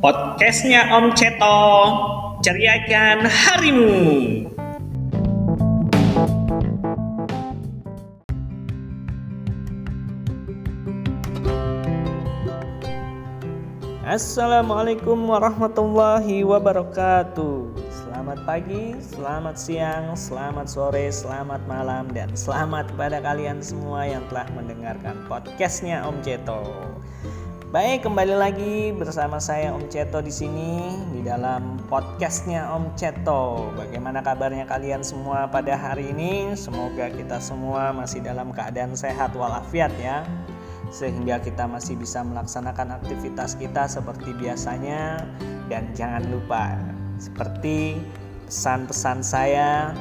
Podcastnya Om Ceto, ceriakan harimu. Assalamualaikum warahmatullahi wabarakatuh. Selamat pagi, selamat siang, selamat sore, selamat malam Dan selamat kepada kalian semua yang telah mendengarkan podcastnya Om Ceto Baik, kembali lagi bersama saya Om Ceto di sini di dalam podcastnya Om Ceto. Bagaimana kabarnya kalian semua pada hari ini? Semoga kita semua masih dalam keadaan sehat walafiat ya, sehingga kita masih bisa melaksanakan aktivitas kita seperti biasanya. Dan jangan lupa, seperti pesan-pesan saya,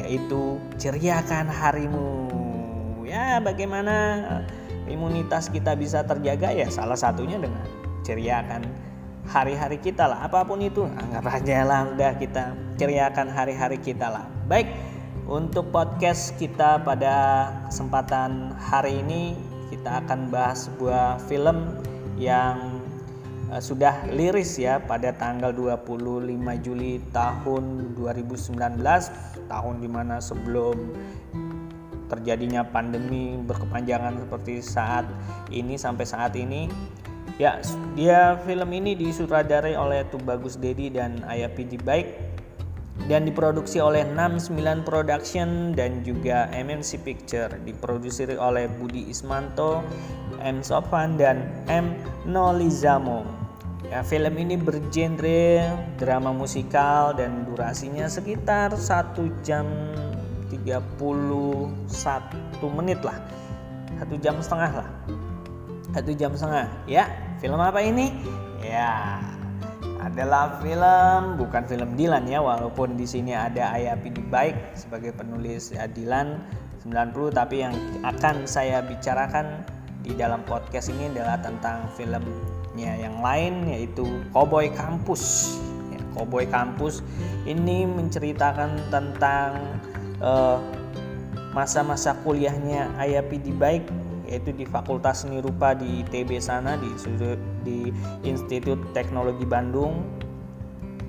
yaitu ceriakan harimu. Ya, bagaimana? Imunitas kita bisa terjaga ya salah satunya dengan ceriakan hari-hari kita lah. Apa pun itu anggap aja lah udah kita ceriakan hari-hari kita lah. Baik untuk podcast kita pada kesempatan hari ini kita akan bahas sebuah film yang uh, sudah liris ya pada tanggal 25 Juli tahun 2019 tahun di mana sebelum terjadinya pandemi berkepanjangan seperti saat ini sampai saat ini. Ya dia film ini disutradarai oleh Tubagus Dedi dan Ayah Pidi Baik dan diproduksi oleh 69 Production dan juga MNC Picture. Diproduksi oleh Budi Ismanto, M Sofan dan M Nolizamo. Ya film ini bergenre drama musikal dan durasinya sekitar satu jam 31 menit lah. Satu jam setengah lah. Satu jam setengah. Ya film apa ini? Ya adalah film bukan film Dilan ya walaupun di sini ada Ayah Pidi Baik sebagai penulis ya, Dilan 90 tapi yang akan saya bicarakan di dalam podcast ini adalah tentang filmnya yang lain yaitu Cowboy Kampus. Ya, Cowboy Kampus ini menceritakan tentang masa-masa uh, kuliahnya Ayah Pidi Baik yaitu di Fakultas Seni Rupa di ITB sana di di Institut Teknologi Bandung.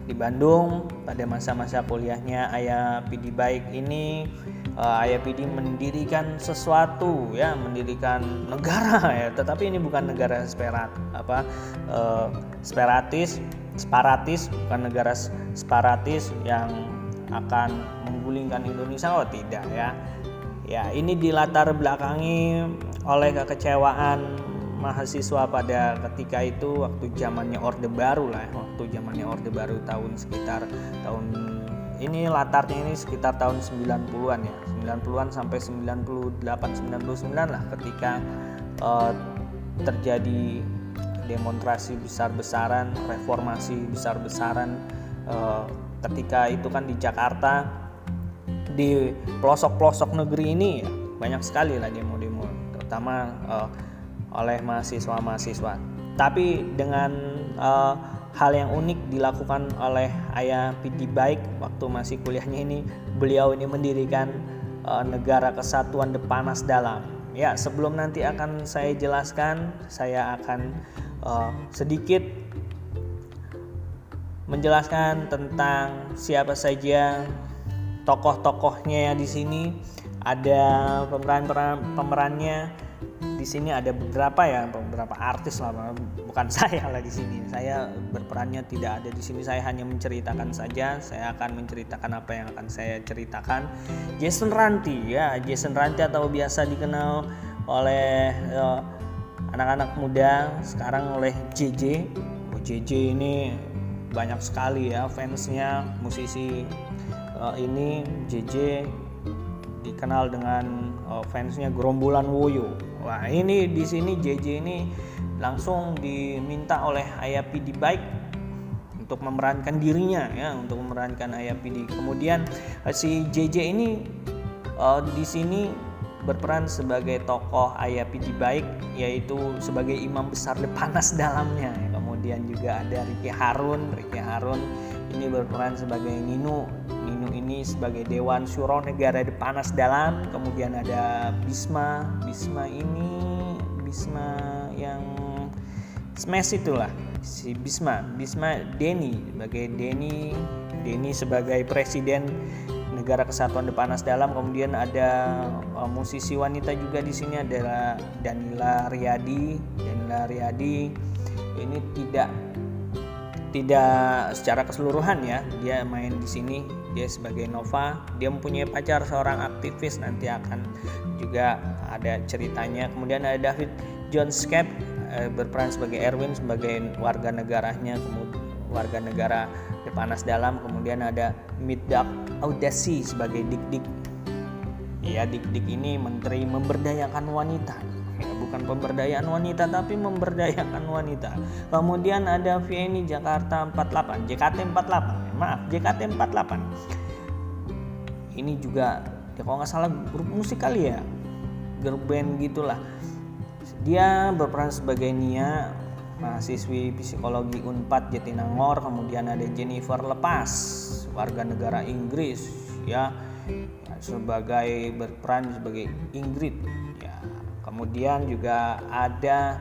Di Bandung pada masa-masa kuliahnya Ayah Pidi Baik ini uh, Ayah Pidi mendirikan sesuatu ya mendirikan negara ya. Tetapi ini bukan negara separat apa uh, separatis separatis bukan negara separatis yang akan menggulingkan Indonesia? Oh tidak ya. Ya ini dilatar belakangi oleh kekecewaan mahasiswa pada ketika itu waktu zamannya Orde Baru lah waktu zamannya Orde Baru tahun sekitar tahun ini latarnya ini sekitar tahun 90-an ya. 90-an sampai 98 99 lah ketika uh, terjadi demonstrasi besar-besaran reformasi besar-besaran uh, ketika itu kan di Jakarta di pelosok-pelosok negeri ini ya, banyak sekali lah demo-demo terutama uh, oleh mahasiswa-mahasiswa. Tapi dengan uh, hal yang unik dilakukan oleh ayah Pidi Baik waktu masih kuliahnya ini beliau ini mendirikan uh, negara kesatuan Depanas Dalam. Ya sebelum nanti akan saya jelaskan saya akan uh, sedikit menjelaskan tentang siapa saja tokoh-tokohnya di sini ada pemeran-pemeran pemerannya. Di sini ada beberapa ya beberapa artis lah bukan saya lah di sini. Saya berperannya tidak ada di sini saya hanya menceritakan saja. Saya akan menceritakan apa yang akan saya ceritakan. Jason Ranti ya Jason Ranti atau biasa dikenal oleh eh, anak-anak muda sekarang oleh JJ oh, JJ ini banyak sekali ya fansnya musisi uh, ini JJ dikenal dengan uh, fansnya gerombolan Woyo. Wah ini di sini JJ ini langsung diminta oleh Ayah Pidi Baik untuk memerankan dirinya ya untuk memerankan Ayah Pidi. Kemudian uh, si JJ ini uh, di sini berperan sebagai tokoh Ayah Pidi Baik yaitu sebagai imam besar Lepanas dalamnya. Kemudian juga ada Ricky Harun, Ricky Harun ini berperan sebagai Nino. Nino ini sebagai Dewan Syuro Negara Panas Dalam. Kemudian ada Bisma, Bisma ini Bisma yang smash itulah. Si Bisma Bisma Denny sebagai Denny Denny sebagai presiden negara kesatuan Depanas Dalam. Kemudian ada uh, musisi wanita juga di sini adalah Danila Riyadi. Danila Riyadi ini tidak tidak secara keseluruhan ya. Dia main di sini dia sebagai Nova dia mempunyai pacar seorang aktivis. Nanti akan juga ada ceritanya. Kemudian ada David John Skep eh, berperan sebagai Erwin sebagai warga negaranya kemudian warga negara Depanas Dalam. Kemudian ada Midak Audasi sebagai Dik Dik ya Dik Dik ini menteri memberdayakan wanita bukan pemberdayaan wanita tapi memberdayakan wanita. Kemudian ada VNI Jakarta 48 JKT 48 maaf JKT 48 ini juga ya kalau nggak salah grup musik kali ya? Grup band gitulah. Dia berperan sebagai Nia mahasiswi psikologi Unpad Jatinangor. Kemudian ada Jennifer Lepas warga negara Inggris ya. Sebagai berperan sebagai Ingrid Kemudian juga ada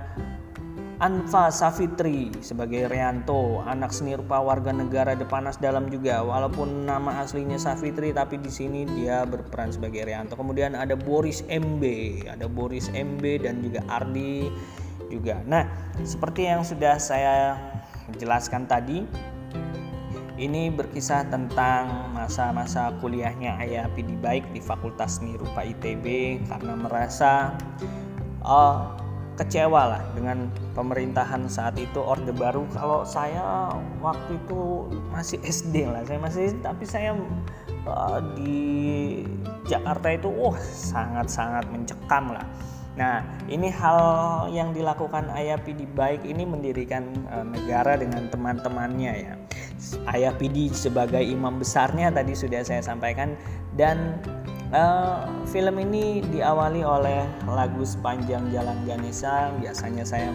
Anfa Safitri sebagai Rianto, anak seni rupa warga negara Depanas Dalam juga. Walaupun nama aslinya Safitri tapi di sini dia berperan sebagai Rianto. Kemudian ada Boris MB, ada Boris MB dan juga Ardi juga. Nah, seperti yang sudah saya jelaskan tadi, ini berkisah tentang masa-masa kuliahnya Ayah Pidi Baik di Fakultas Seni Rupa ITB karena merasa uh, kecewa lah dengan pemerintahan saat itu Orde Baru. Kalau saya waktu itu masih SD lah, saya masih tapi saya uh, di Jakarta itu, wah sangat-sangat mencekam lah. Nah, ini hal yang dilakukan Ayah Pidi baik ini mendirikan uh, negara dengan teman-temannya ya. Pidi sebagai imam besarnya tadi sudah saya sampaikan dan Uh, film ini diawali oleh lagu sepanjang Jalan Ganesha. Biasanya saya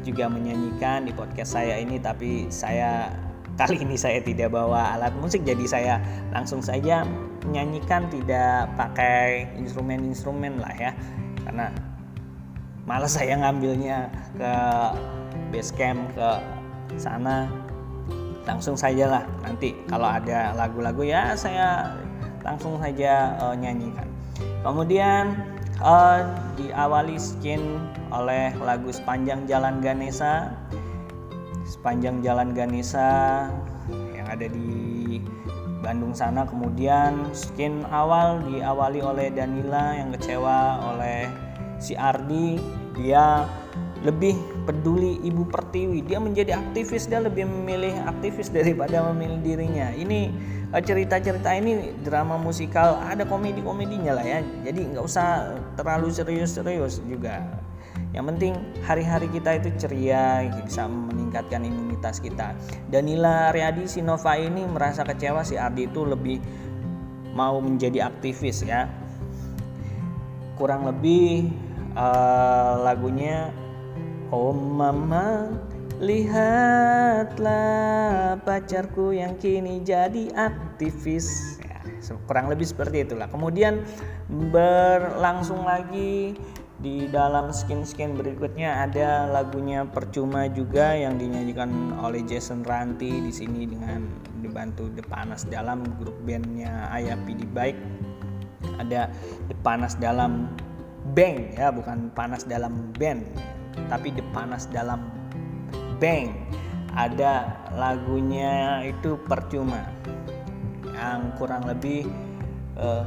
juga menyanyikan di podcast saya ini, tapi saya kali ini saya tidak bawa alat musik, jadi saya langsung saja menyanyikan tidak pakai instrumen-instrumen lah ya, karena malas saya ngambilnya ke base camp ke sana langsung saja lah nanti kalau ada lagu-lagu ya saya langsung saja uh, nyanyikan. Kemudian uh, diawali skin oleh lagu sepanjang Jalan Ganesha, sepanjang Jalan Ganesha yang ada di Bandung sana. Kemudian skin awal diawali oleh Danila yang kecewa oleh si Ardi. Dia lebih peduli ibu pertiwi dia menjadi aktivis dia lebih memilih aktivis daripada memilih dirinya ini eh, cerita-cerita ini drama musikal ada komedi-komedinya lah ya jadi nggak usah terlalu serius-serius juga yang penting hari-hari kita itu ceria bisa meningkatkan imunitas kita. Danila Riyadi Sinova ini merasa kecewa si Ardi itu lebih mau menjadi aktivis ya. Kurang lebih uh, lagunya Oh mama lihatlah pacarku yang kini jadi aktivis. Ya, kurang lebih seperti itulah. Kemudian berlangsung lagi di dalam skin-skin berikutnya ada lagunya percuma juga yang dinyanyikan oleh Jason Ranti di sini dengan dibantu The Panas dalam grup bandnya Ayah Pidi Baik ada The Panas dalam band ya bukan panas dalam band tapi panas dalam bank ada lagunya itu percuma yang kurang lebih uh,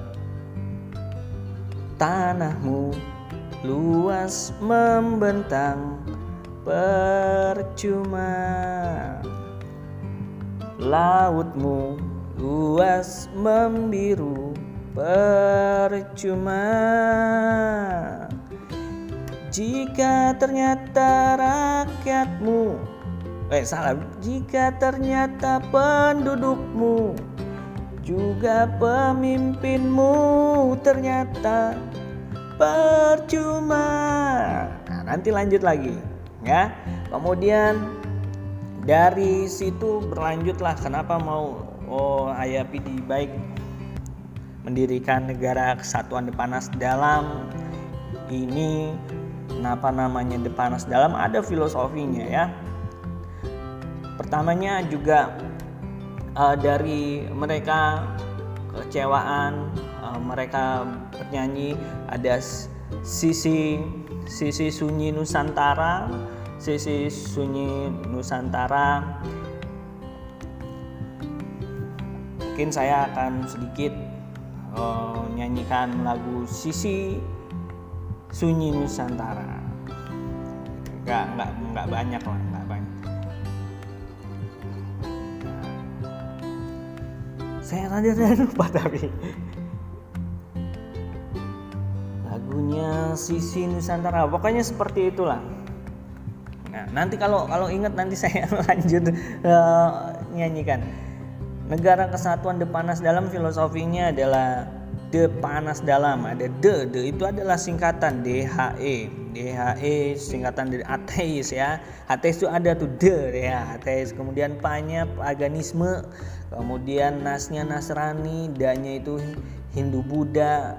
tanahmu luas membentang percuma. Lautmu luas membiru percuma. Jika ternyata rakyatmu Eh salah. Jika ternyata pendudukmu Juga pemimpinmu ternyata percuma. Nah nanti lanjut lagi ya. Kemudian dari situ berlanjutlah kenapa mau oh Ayah Pidi baik mendirikan negara kesatuan Depanas dalam ini. Kenapa namanya The Panas Dalam? Ada filosofinya ya. Pertamanya juga uh, dari mereka kecewaan uh, mereka bernyanyi ada sisi sisi sunyi Nusantara sisi sunyi Nusantara. Mungkin saya akan sedikit uh, nyanyikan lagu sisi sunyi Nusantara. Nggak nggak nggak banyak lah nggak banyak. Saya rada lupa tapi lagunya Sisi Nusantara. Pokoknya seperti itulah. Nah nanti kalau kalau ingat nanti saya lanjut uh, nyanyikan. Negara kesatuan Depanas dalam filosofinya adalah de panas dalam. Ada de de itu adalah singkatan DHE DHE singkatan dari ateis ya. Ateis itu ada tuh de ya ateis. Kemudian panya paganisme. Kemudian nasnya Nasrani danya itu Hindu Buddha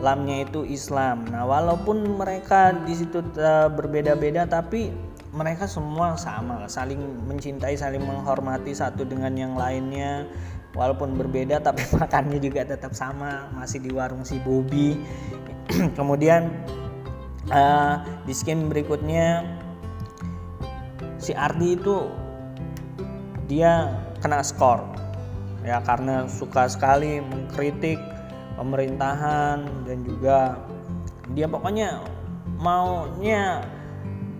lamnya itu Islam. Nah walaupun mereka di situ uh, berbeda-beda tapi mereka semua sama saling mencintai saling menghormati satu dengan yang lainnya. Walaupun berbeda tapi makannya juga tetap sama masih di warung si Bobby. Kemudian uh, di skin berikutnya si Ardi itu dia kena skor. Ya karena suka sekali mengkritik pemerintahan dan juga dia pokoknya maunya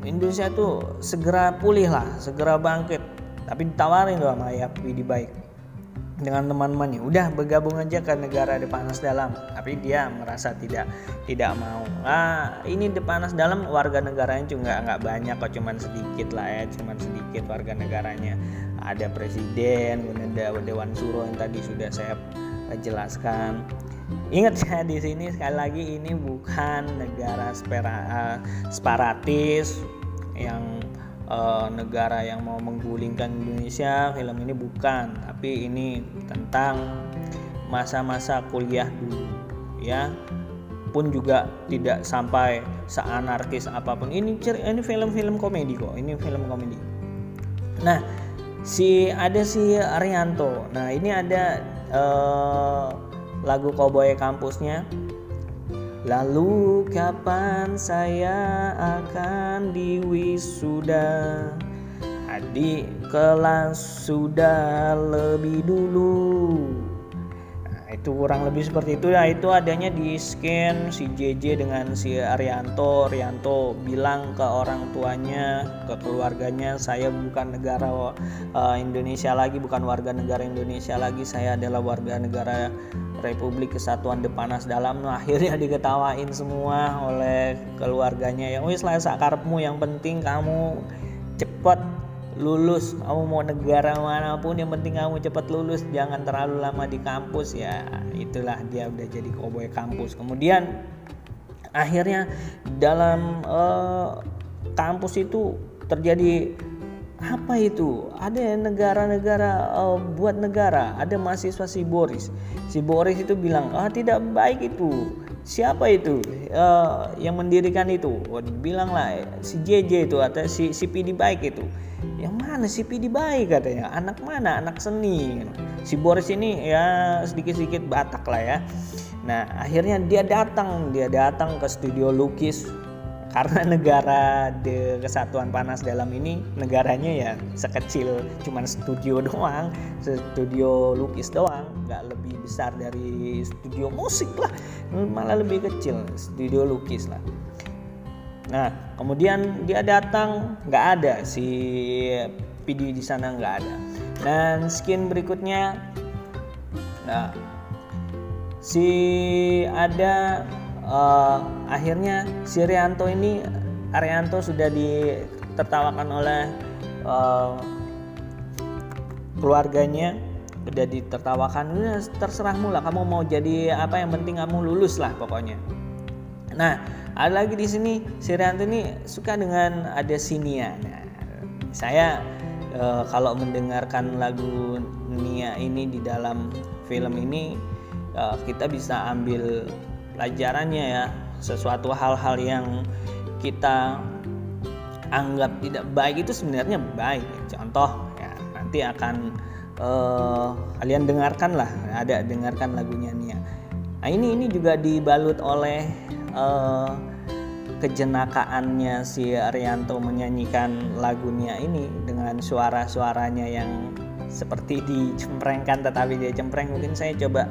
Indonesia tuh segera pulih lah segera bangkit. Tapi ditawarin tuh sama ya Widi Baik dengan teman-temannya udah bergabung aja ke negara Depanas Dalam. Tapi dia merasa tidak tidak mau. Ah ini Depanas Dalam warga negaranya juga nggak banyak kok cuman sedikit lah ya cuman sedikit warga negaranya. Ada presiden ada Dewan Suro yang tadi sudah saya jelaskan ingat ya di sini sekali lagi ini bukan negara spera, uh, separatis yang uh, negara yang mau menggulingkan Indonesia film ini bukan. Tapi ini tentang masa-masa kuliah dulu ya. Pun juga tidak sampai seanarkis apa pun. Ini ini film-film komedi kok ini film komedi. Nah si ada si Arianto. Nah ini ada uh, lagu Cowboy kampusnya Lalu kapan saya akan diwisuda? Adik kelas sudah lebih dulu itu kurang lebih seperti itu. Ya itu adanya di scan si JJ dengan si Arianto. Arianto bilang ke orang tuanya ke keluarganya saya bukan negara uh, Indonesia lagi bukan warga negara Indonesia lagi. Saya adalah warga negara Republik Kesatuan Depanas Dalam. Nah, akhirnya diketawain semua oleh keluarganya. Yang wis lah sakarmu yang penting kamu cepat lulus. Kamu mau negara mana pun yang penting kamu cepat lulus. Jangan terlalu lama di kampus ya. Itulah dia udah jadi koboi kampus. Kemudian akhirnya dalam uh, kampus itu terjadi apa itu? Ada negara-negara uh, buat negara. Ada mahasiswa si Boris. Si Boris itu bilang ah tidak baik itu siapa itu? Uh, yang mendirikan itu. Oh, bilang lah si JJ itu atau si si PD baik itu. Yang mana si Pidi baik? katanya. Anak mana? Anak seni. Si Boris ini ya sedikit-sedikit Batak lah ya. Nah akhirnya dia datang. Dia datang ke studio lukis. Karena negara kesatuan panas dalam ini negaranya ya sekecil. Cuman studio doang. Studio lukis doang nggak lebih besar dari studio musik lah. Malah lebih kecil studio lukis lah. Nah, kemudian dia datang nggak ada. Si PD di sana nggak ada. Dan skin berikutnya, nah si ada uh, akhirnya si Rianto ini Arianto sudah ditertawakan oleh uh, keluarganya udah ditertawakan udah terserahmu lah kamu mau jadi apa yang penting kamu lulus lah pokoknya. Nah ada lagi di sini si Rianto ini suka dengan ada sinia. Nah, saya e, kalau mendengarkan lagu Nia ini di dalam film ini e, kita bisa ambil pelajarannya ya. Sesuatu hal-hal yang kita anggap tidak baik itu sebenarnya baik. Contoh ya nanti akan uh, kalian dengarkan lah ada dengarkan lagunya Nia. Nah ini ini juga dibalut oleh uh, kejenakaannya si Arianto menyanyikan lagunya ini dengan suara-suaranya yang seperti dicemprengkan tetapi dia cempreng. Mungkin saya coba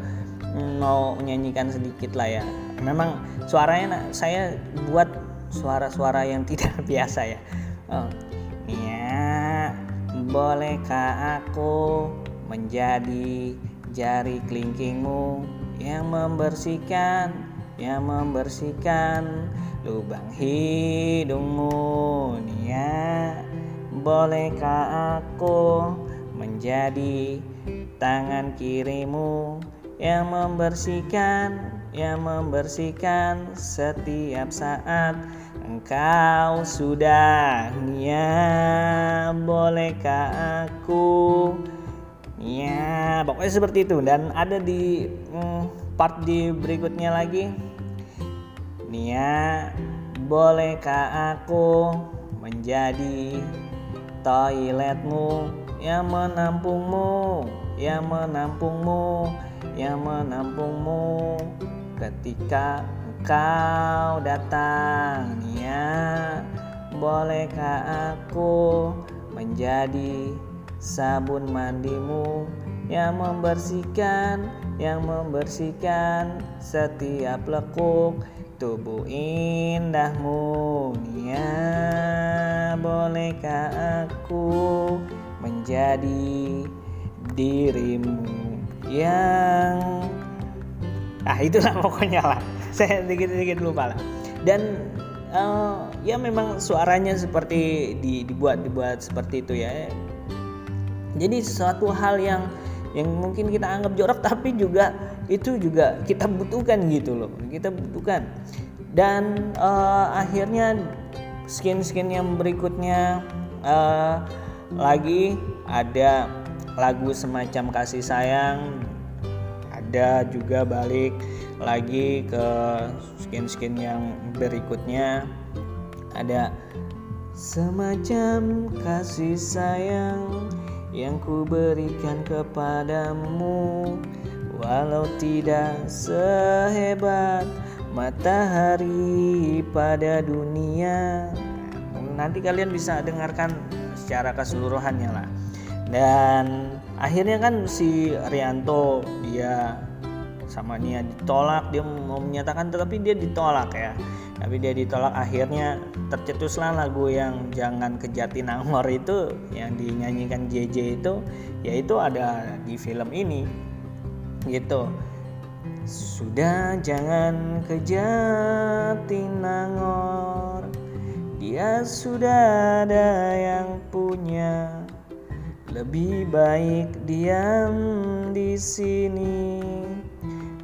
mau menyanyikan sedikit lah ya. Memang suaranya saya buat suara-suara yang tidak biasa ya. Oh, ya bolehkah aku menjadi jari kelingkingmu yang membersihkan yang membersihkan lubang hidungmu ya bolehkah aku menjadi tangan kirimu yang membersihkan yang membersihkan setiap saat engkau sudah ya bolehkah aku? Ya pokoknya seperti itu. Dan ada di mm, part di berikutnya lagi. Nia bolehkah aku menjadi toiletmu yang menampungmu yang menampungmu yang menampungmu ketika engkau datang ya. Bolehkah aku menjadi sabun mandimu yang membersihkan yang membersihkan setiap lekuk tubuh indahmu ya? Bolehkah aku menjadi dirimu yang ah itulah pokoknya lah. Saya sedikit-sedikit lupa lah. Dan uh, ya memang suaranya seperti di, dibuat dibuat seperti itu ya. Jadi sesuatu hal yang yang mungkin kita anggap jorok tapi juga itu juga kita butuhkan gitu loh. Kita butuhkan. Dan uh, akhirnya skin-skin yang berikutnya uh, lagi ada lagu semacam kasih sayang ada juga balik lagi ke skin-skin yang berikutnya. Ada semacam kasih sayang yang ku berikan kepadamu. Walau tidak sehebat matahari pada dunia. Nanti kalian bisa dengarkan secara keseluruhannya lah. Dan akhirnya kan si Rianto dia sama Nia ditolak dia mau menyatakan tetapi dia ditolak ya. Tapi dia ditolak akhirnya tercetuslah lagu yang jangan kejati nangor itu yang dinyanyikan JJ itu yaitu ada di film ini gitu. Sudah jangan kejati nangor dia sudah ada yang punya lebih baik diam di sini.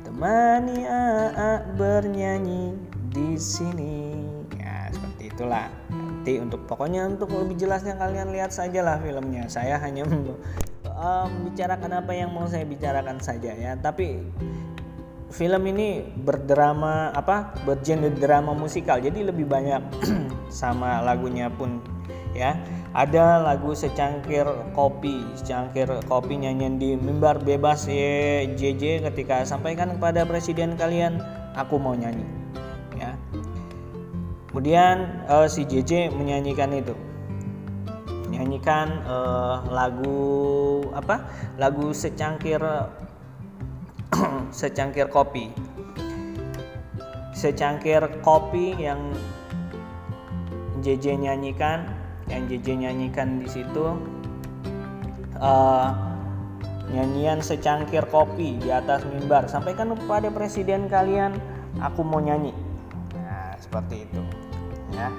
Temani AA bernyanyi di sini. Ya seperti itulah. Nanti untuk pokoknya untuk lebih jelasnya kalian lihat saja lah filmnya. Saya hanya membicarakan apa yang mau saya bicarakan saja ya. Tapi film ini berdrama apa bergenre drama musikal. Jadi lebih banyak sama lagunya pun ya ada lagu secangkir kopi secangkir kopi nyanyian di mimbar bebas ya JJ ketika sampaikan kepada presiden kalian aku mau nyanyi ya. Kemudian uh, si JJ menyanyikan itu. Menyanyikan uh, lagu apa? Lagu secangkir secangkir kopi. Secangkir kopi yang JJ nyanyikan yang JJ nyanyikan di situ uh, nyanyian secangkir kopi di atas mimbar sampaikan kepada presiden kalian aku mau nyanyi nah seperti itu ya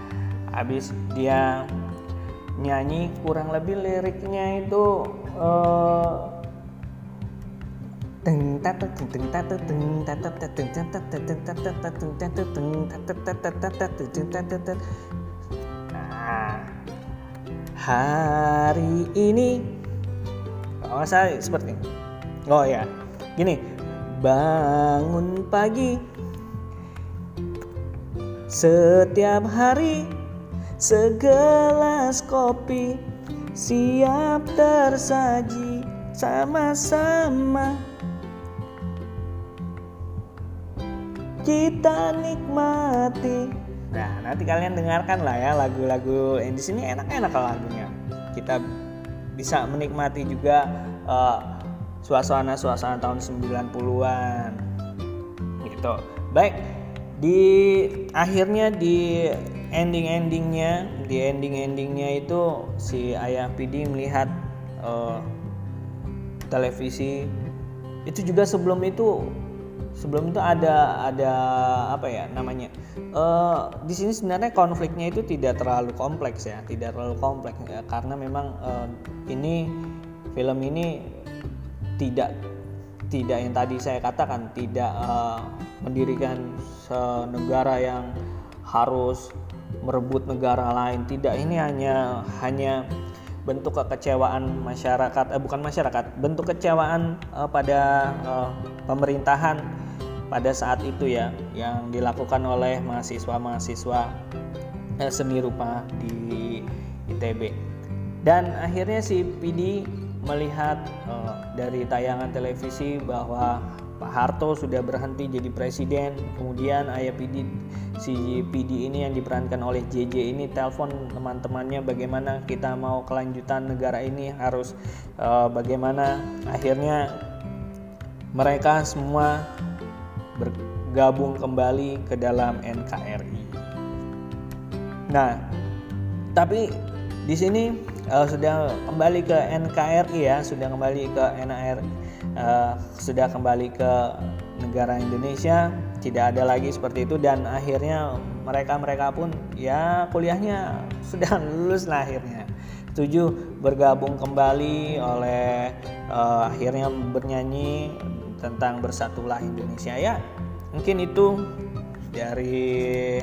habis dia nyanyi kurang lebih liriknya itu uh, Nah, hari ini. Oh saya seperti ini. Oh ya, gini. Bangun pagi. Setiap hari segelas kopi. Siap tersaji sama-sama. Kita nikmati nah nanti kalian dengarkan lah ya lagu-lagu yang di sini. Enak-enak lagunya. Kita bisa menikmati juga uh, suasana-suasana tahun 90-an gitu. Baik di akhirnya di ending-endingnya di ending-endingnya itu si ayah PD melihat uh, televisi. Itu juga sebelum itu sebelum itu ada ada apa ya namanya? Uh, di sini sebenarnya konfliknya itu tidak terlalu kompleks ya tidak terlalu kompleks ya, karena memang uh, ini film ini tidak tidak yang tadi saya katakan tidak uh, mendirikan negara yang harus merebut negara lain. Tidak ini hanya hanya bentuk kekecewaan masyarakat eh, bukan masyarakat bentuk kecewaan eh, pada eh, pemerintahan pada saat itu ya yang dilakukan oleh mahasiswa-mahasiswa eh, seni rupa di ITB dan akhirnya si PD melihat eh, dari tayangan televisi bahwa Pak Harto sudah berhenti jadi presiden. Kemudian ayah PD si PD ini yang diperankan oleh JJ ini telepon teman-temannya bagaimana kita mau kelanjutan negara ini? Harus uh, bagaimana? Akhirnya mereka semua bergabung kembali ke dalam NKRI. Nah, tapi di sini uh, sudah kembali ke NKRI ya, sudah kembali ke NAR, uh, sudah kembali ke negara Indonesia, tidak ada lagi seperti itu dan akhirnya mereka mereka pun ya kuliahnya sudah lulus lah akhirnya. Tujuh bergabung kembali oleh uh, akhirnya bernyanyi tentang bersatulah Indonesia ya mungkin itu dari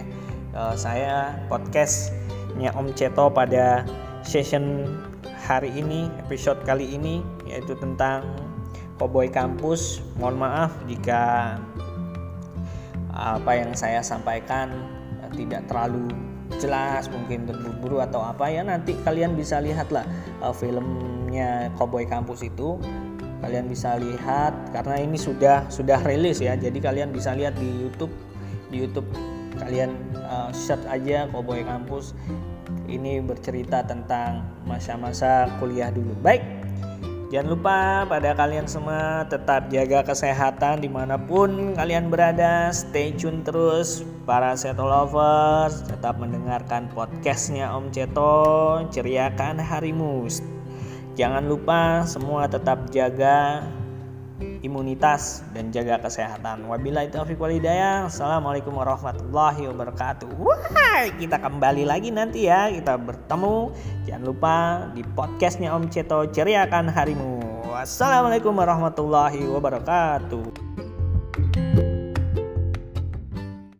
uh, saya podcastnya Om Ceto pada session hari ini episode kali ini yaitu tentang Cowboy Kampus. Mohon maaf jika apa yang saya sampaikan tidak terlalu jelas mungkin terburu-buru atau apa. Ya nanti kalian bisa lihatlah uh, filmnya Cowboy Kampus itu kalian bisa lihat karena ini sudah sudah rilis ya. Jadi kalian bisa lihat di YouTube di YouTube kalian uh, search aja Cowboy Kampus ini bercerita tentang masa-masa kuliah dulu. Baik jangan lupa pada kalian semua tetap jaga kesehatan di mana pun kalian berada. Stay tune terus para Seto lovers. Tetap mendengarkan podcastnya Om Ceto ceriakan harimu Jangan lupa semua tetap jaga imunitas dan jaga kesehatan. Wabillahi taufiq walhidayah. Assalamualaikum warahmatullahi wabarakatuh. Wah, kita kembali lagi nanti ya. Kita bertemu. Jangan lupa di podcastnya Om Ceto ceriakan harimu. Wassalamualaikum warahmatullahi wabarakatuh.